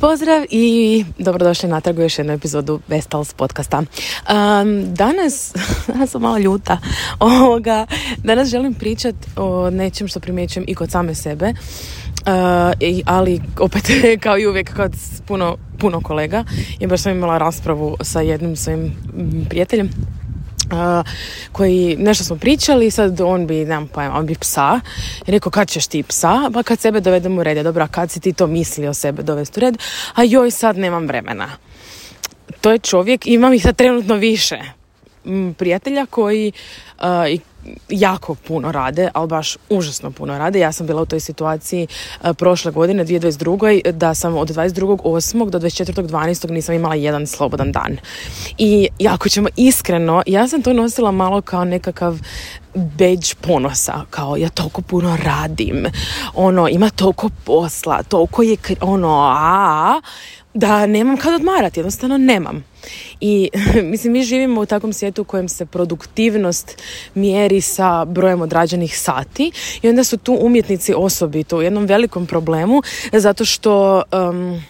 Pozdrav i dobrodošli na u još jednu epizodu Vestals podcasta. Um, danas, danas sam malo ljuta, ovoga, danas želim pričati o nečem što primjećujem i kod same sebe, ali opet kao i uvijek kod puno, puno kolega, i baš sam imala raspravu sa jednim svojim prijateljem koji nešto smo pričali sad on bi, nemam pojma, on bi psa I rekao kad ćeš ti psa pa kad sebe dovedem u red, dobro, a kad si ti to mislio sebe dovesti u red, a joj sad nemam vremena to je čovjek, imam ih sad trenutno više prijatelja koji jako puno rade, ali baš užasno puno rade. Ja sam bila u toj situaciji e, prošle godine, 2022. da sam od 22.8. do 24.12. nisam imala jedan slobodan dan. I ako ćemo iskreno, ja sam to nosila malo kao nekakav beđ ponosa, kao ja toliko puno radim, ono, ima toliko posla, toliko je, ono, a, da nemam kad odmarati, jednostavno nemam. I mislim, mi živimo u takvom svijetu u kojem se produktivnost mjeri sa brojem odrađenih sati i onda su tu umjetnici osobito u jednom velikom problemu zato što... Um,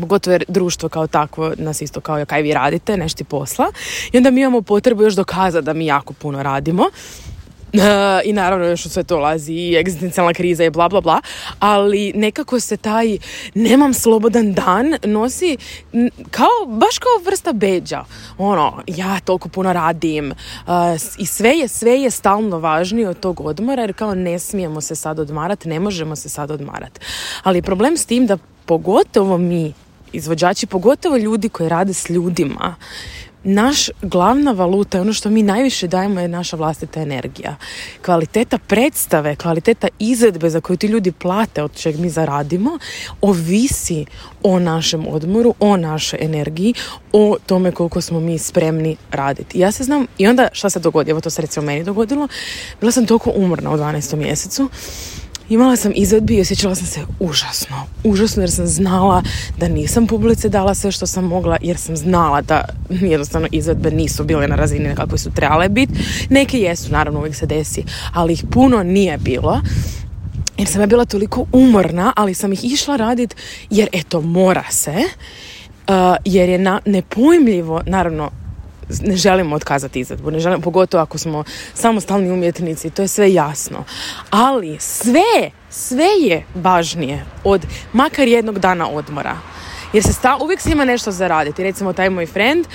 pogotovo jer društvo kao takvo nas isto kao kaj vi radite, nešto posla i onda mi imamo potrebu još dokazati da mi jako puno radimo i naravno još u sve to lazi i egzistencijalna kriza i bla bla bla, ali nekako se taj nemam slobodan dan nosi kao, baš kao vrsta beđa. Ono, ja toliko puno radim i sve je, sve je stalno važnije od tog odmora jer kao ne smijemo se sad odmarati, ne možemo se sad odmarati. Ali problem s tim da pogotovo mi izvođači, pogotovo ljudi koji rade s ljudima, naš glavna valuta, ono što mi najviše dajemo je naša vlastita energija. Kvaliteta predstave, kvaliteta izvedbe za koju ti ljudi plate, od čeg mi zaradimo, ovisi o našem odmoru, o našoj energiji, o tome koliko smo mi spremni raditi. Ja se znam, i onda šta se dogodilo, evo to se recimo meni dogodilo, bila sam toliko umorna u 12. mjesecu, Imala sam izvedbi i osjećala sam se užasno. Užasno jer sam znala da nisam publici dala sve što sam mogla jer sam znala da jednostavno izvedbe nisu bile na razini na kakvoj su trebale biti. Neke jesu, naravno uvijek se desi, ali ih puno nije bilo jer sam ja bila toliko umorna, ali sam ih išla radit jer eto mora se. Uh, jer je na, nepojmljivo, naravno ne želimo otkazati izvedbu, ne želimo, pogotovo ako smo samostalni umjetnici, to je sve jasno. Ali sve, sve je važnije od makar jednog dana odmora. Jer se sta, uvijek se ima nešto zaraditi. Recimo taj moj friend,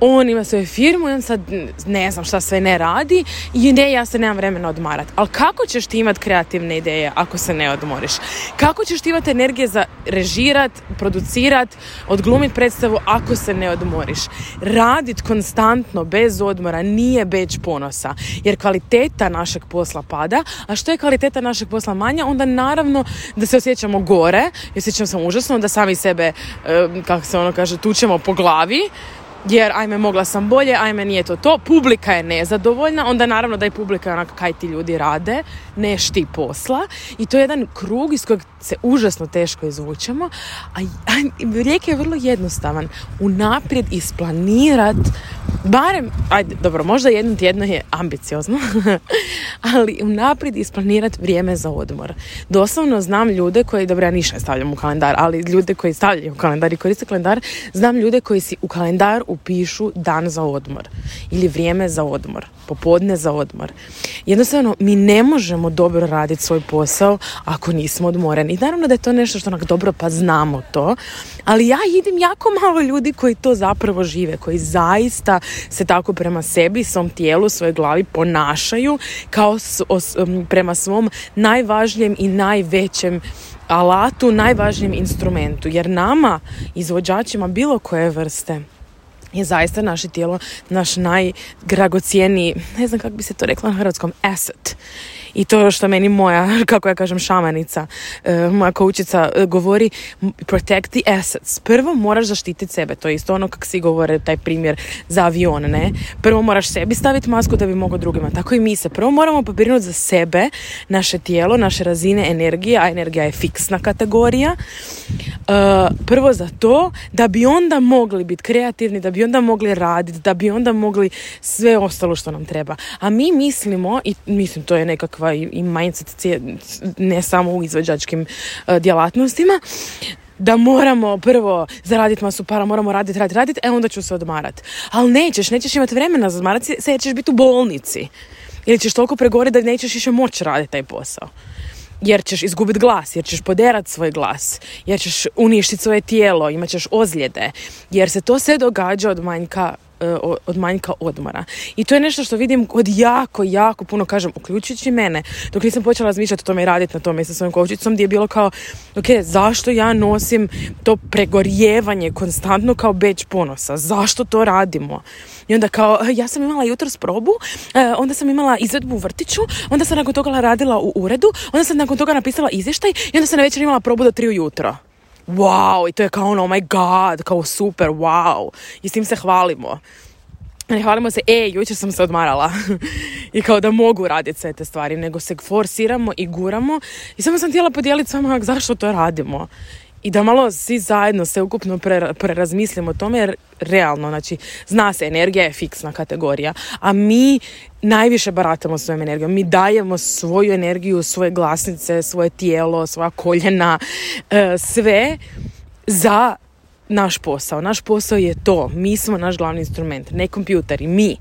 on ima svoju firmu i on sad ne znam šta sve ne radi i ne, ja se nemam vremena odmarat. Ali kako ćeš ti imat kreativne ideje ako se ne odmoriš? Kako ćeš ti imat energije za režirat, producirat, odglumit predstavu ako se ne odmoriš? Radit konstantno, bez odmora, nije beč ponosa. Jer kvaliteta našeg posla pada, a što je kvaliteta našeg posla manja, onda naravno da se osjećamo gore, osjećam sam užasno, da sami sebe, kako se ono kaže, tučemo po glavi, jer ajme mogla sam bolje, ajme nije to to, publika je nezadovoljna, onda naravno da je publika onako kaj ti ljudi rade, Nešti posla i to je jedan krug iz kojeg se užasno teško izvučemo, a, a rijek je vrlo jednostavan, unaprijed isplanirat, barem, ajde, dobro, možda jedno tjedno je ambiciozno, ali unaprijed isplanirati vrijeme za odmor. Doslovno znam ljude koji, dobro, ja ništa stavljam u kalendar, ali ljude koji stavljaju u kalendar i koriste kalendar, znam ljude koji si u kalendar pišu dan za odmor ili vrijeme za odmor, popodne za odmor. Jednostavno, mi ne možemo dobro raditi svoj posao ako nismo odmoreni. I naravno da je to nešto što onak dobro pa znamo to, ali ja idem jako malo ljudi koji to zapravo žive, koji zaista se tako prema sebi, svom tijelu, svojoj glavi ponašaju kao prema svom najvažnijem i najvećem alatu, najvažnijem instrumentu. Jer nama, izvođačima bilo koje vrste, je zaista naše tijelo naš najdragocijeniji, ne znam kako bi se to rekla na hrvatskom, asset i to što meni moja, kako ja kažem, šamanica, e, moja koučica e, govori protect the assets. Prvo moraš zaštititi sebe, to je isto ono kak si govore taj primjer za avion, ne? Prvo moraš sebi staviti masku da bi mogao drugima. Tako i mi se. Prvo moramo pobrinuti za sebe, naše tijelo, naše razine energije, a energija je fiksna kategorija. E, prvo za to da bi onda mogli biti kreativni, da bi onda mogli raditi, da bi onda mogli sve ostalo što nam treba. A mi mislimo, i mislim to je nekakva i, ovaj, i mindset cije, ne samo u izvođačkim uh, djelatnostima da moramo prvo zaraditi masu para, moramo raditi, raditi, raditi, e onda ću se odmarat. Ali nećeš, nećeš imati vremena za odmarati, se jer ćeš biti u bolnici. Ili ćeš toliko pregori da nećeš više moći raditi taj posao. Jer ćeš izgubiti glas, jer ćeš poderati svoj glas, jer ćeš uništiti svoje tijelo, imat ćeš ozljede. Jer se to sve događa od manjka E, od manjka odmora. I to je nešto što vidim od jako, jako puno, kažem, uključujući mene, dok nisam počela razmišljati o tome i raditi na tome sa svojom kovčicom, gdje je bilo kao, ok, zašto ja nosim to pregorjevanje konstantno kao beć ponosa? Zašto to radimo? I onda kao, e, ja sam imala jutros probu, e, onda sam imala izvedbu u vrtiću, onda sam nakon toga radila u uredu, onda sam nakon toga napisala izvještaj i onda sam na večer imala probu do tri ujutro wow, i to je kao ono, oh my god, kao super, wow, i s tim se hvalimo. Ne hvalimo se, e, jučer sam se odmarala i kao da mogu raditi sve te stvari, nego se forsiramo i guramo i samo sam htjela podijeliti s vama zašto to radimo i da malo svi zajedno se ukupno prerazmislimo o tome jer realno, znači, zna se, energija je fiksna kategorija, a mi najviše baratamo svojom energijom. Mi dajemo svoju energiju, svoje glasnice, svoje tijelo, svoja koljena, e, sve za naš posao. Naš posao je to. Mi smo naš glavni instrument, ne kompjuteri, mi.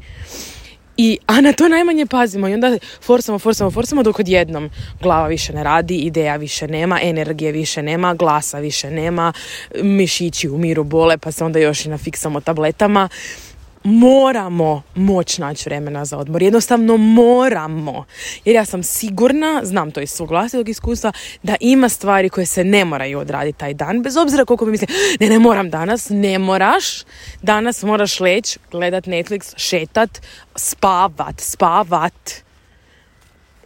I, a na to najmanje pazimo i onda forsamo, forsamo, forsamo dok odjednom glava više ne radi, ideja više nema, energije više nema, glasa više nema, mišići u miru bole pa se onda još i nafiksamo tabletama moramo moć naći vremena za odmor. Jednostavno moramo. Jer ja sam sigurna, znam to iz svog vlastitog iskustva, da ima stvari koje se ne moraju odraditi taj dan. Bez obzira koliko mi misli, ne, ne moram danas, ne moraš. Danas moraš leć, gledat Netflix, šetat, spavat, spavat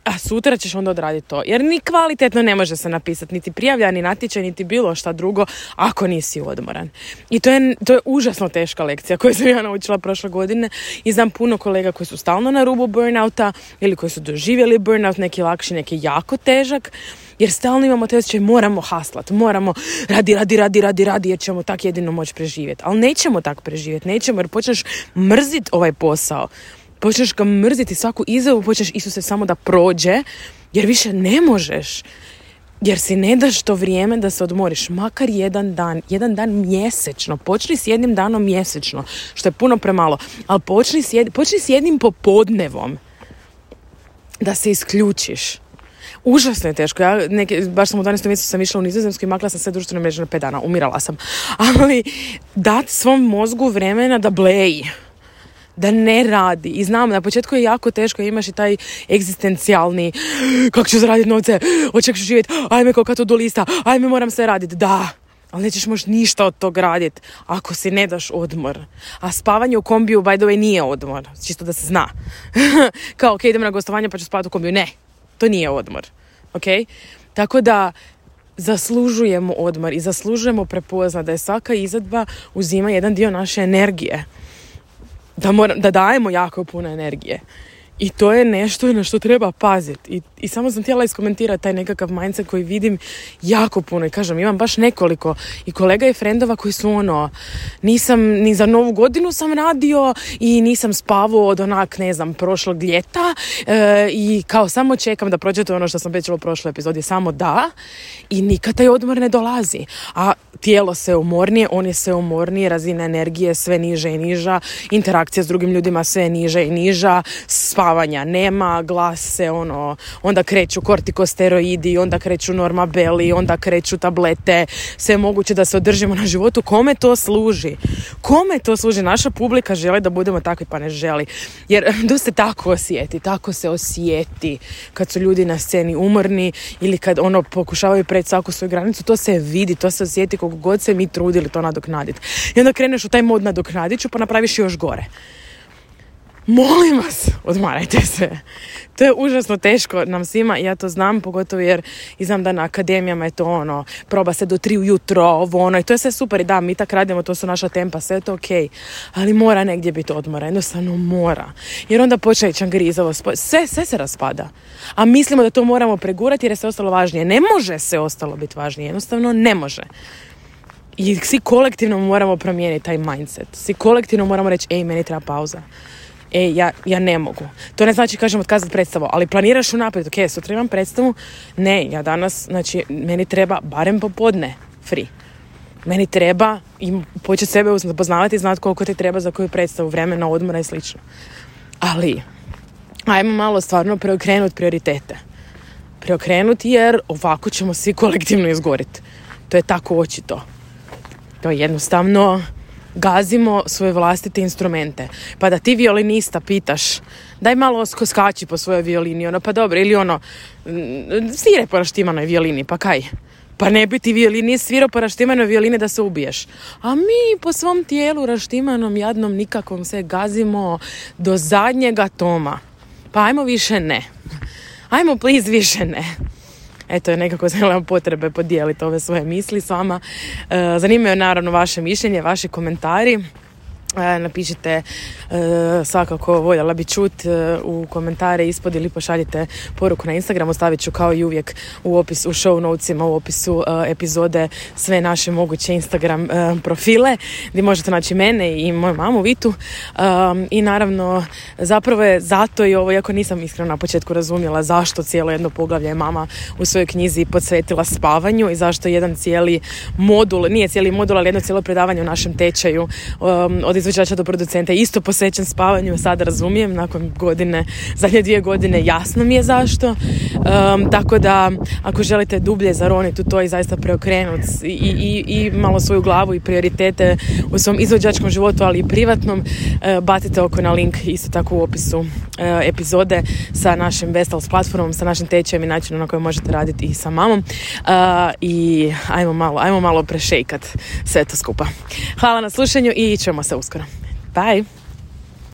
a sutra ćeš onda odraditi to. Jer ni kvalitetno ne može se napisati, niti prijavlja, ni natječaj, niti bilo šta drugo ako nisi odmoran. I to je, to je užasno teška lekcija koju sam ja naučila prošle godine i znam puno kolega koji su stalno na rubu burnouta ili koji su doživjeli burnout, neki lakši, neki jako težak jer stalno imamo te osjećaj moramo haslat, moramo radi, radi, radi, radi, radi jer ćemo tak jedino moći preživjeti. Ali nećemo tak preživjeti, nećemo jer počneš mrzit ovaj posao počneš ga mrziti svaku izavu, počneš Isuse samo da prođe, jer više ne možeš. Jer si ne daš to vrijeme da se odmoriš, makar jedan dan, jedan dan mjesečno, počni s jednim danom mjesečno, što je puno premalo, ali počni s, počni s jednim popodnevom da se isključiš. Užasno je teško. Ja neke, baš sam u 12. mjesecu sam išla u nizozemsku i makla sam sve društvene mreže na 5 dana. Umirala sam. Ali dat svom mozgu vremena da bleji da ne radi. I znam, na početku je jako teško, imaš i taj egzistencijalni, kako ću zaraditi novce, oček ću živjeti, ajme koka to do lista, ajme moram sve raditi, da. Ali nećeš moš ništa od tog radit ako si ne daš odmor. A spavanje u kombiju, by the way, nije odmor. Čisto da se zna. Kao, ok, idem na gostovanje pa ću spavati u kombiju. Ne, to nije odmor. Ok? Tako da, zaslužujemo odmor i zaslužujemo prepoznat da je svaka izadba uzima jedan dio naše energije da, moram, da dajemo jako puno energije. I to je nešto na što treba paziti. I, I, samo sam htjela iskomentirati taj nekakav mindset koji vidim jako puno. I kažem, imam baš nekoliko i kolega i frendova koji su ono, nisam ni za novu godinu sam radio i nisam spavao od onak, ne znam, prošlog ljeta e, i kao samo čekam da prođe to ono što sam već u prošloj epizodi, samo da i nikad taj odmor ne dolazi. A tijelo se umornije, on je se umornije, razina energije sve niže i niža, interakcija s drugim ljudima sve niže i niža, spa spavanja nema, glase, ono, onda kreću kortikosteroidi, onda kreću normabeli, onda kreću tablete, sve moguće da se održimo na životu. Kome to služi? Kome to služi? Naša publika želi da budemo takvi, pa ne želi. Jer da se tako osjeti, tako se osjeti kad su ljudi na sceni umorni ili kad ono pokušavaju pred svaku svoju granicu, to se vidi, to se osjeti koliko god se mi trudili to nadoknaditi. I onda kreneš u taj mod nadoknadiću pa napraviš još gore molim vas, odmarajte se. To je užasno teško nam svima, ja to znam, pogotovo jer i znam da na akademijama je to ono, proba se do tri ujutro, ovo ono, i to je sve super, i da, mi tak radimo, to su naša tempa, sve je to okej, ali mora negdje biti odmora, jednostavno mora. Jer onda počne čangrizovo, sve, sve se raspada. A mislimo da to moramo pregurati jer je sve ostalo važnije. Ne može se ostalo biti važnije, jednostavno ne može. I svi kolektivno moramo promijeniti taj mindset. Svi kolektivno moramo reći, ej, meni treba pauza e, ja, ja ne mogu. To ne znači, kažem, otkazati predstavu, ali planiraš unaprijed, ok, sutra imam predstavu, ne, ja danas, znači, meni treba barem popodne free. Meni treba i početi sebe poznavati i znati koliko ti treba za koju predstavu, vremena, odmora i slično. Ali, ajmo malo stvarno preokrenuti prioritete. Preokrenuti jer ovako ćemo svi kolektivno izgoriti. To je tako očito. To je jednostavno gazimo svoje vlastite instrumente. Pa da ti violinista pitaš, daj malo skoskači po svojoj violini, ono, pa dobro, ili ono, svire po raštimanoj violini, pa kaj? Pa ne bi ti violinist svirao po raštimanoj violini da se ubiješ. A mi po svom tijelu raštimanom jadnom nikakvom se gazimo do zadnjega toma. Pa ajmo više ne. Ajmo please više ne eto je nekako nema potrebe podijeliti ove svoje misli s vama. E, Zanimaju naravno vaše mišljenje, vaši komentari. E, napišite e, svakako voljela bi čut e, u komentare ispod ili pošaljite poruku na Instagramu, stavit ću kao i uvijek u opis, u show notesima, u opisu epizode sve naše moguće Instagram profile gdje možete naći mene i moju mamu Vitu i naravno zapravo je zato i ovo, iako nisam iskreno na početku razumjela zašto cijelo jedno poglavlje je mama u svojoj knjizi podsvetila spavanju i zašto jedan cijeli modul, nije cijeli modul, ali jedno cijelo predavanje u našem tečaju od izvođača do producenta isto posvećen spavanju, sad razumijem, nakon godine, zadnje dvije godine jasno mi je zašto. tako da ako želite dublje zaroniti u to i zaista preokrenut i, i, i malo svoju glavu i prioritete u svom izvođačkom životu, ali i privatnom, uh, e, batite oko na link isto tako u opisu E, epizode sa našim Vestals platformom, sa našim tečajem i načinom na koji možete raditi i sa mamom. E, I ajmo malo, ajmo malo prešejkat sve to skupa. Hvala na slušanju i ćemo se uskoro. Bye!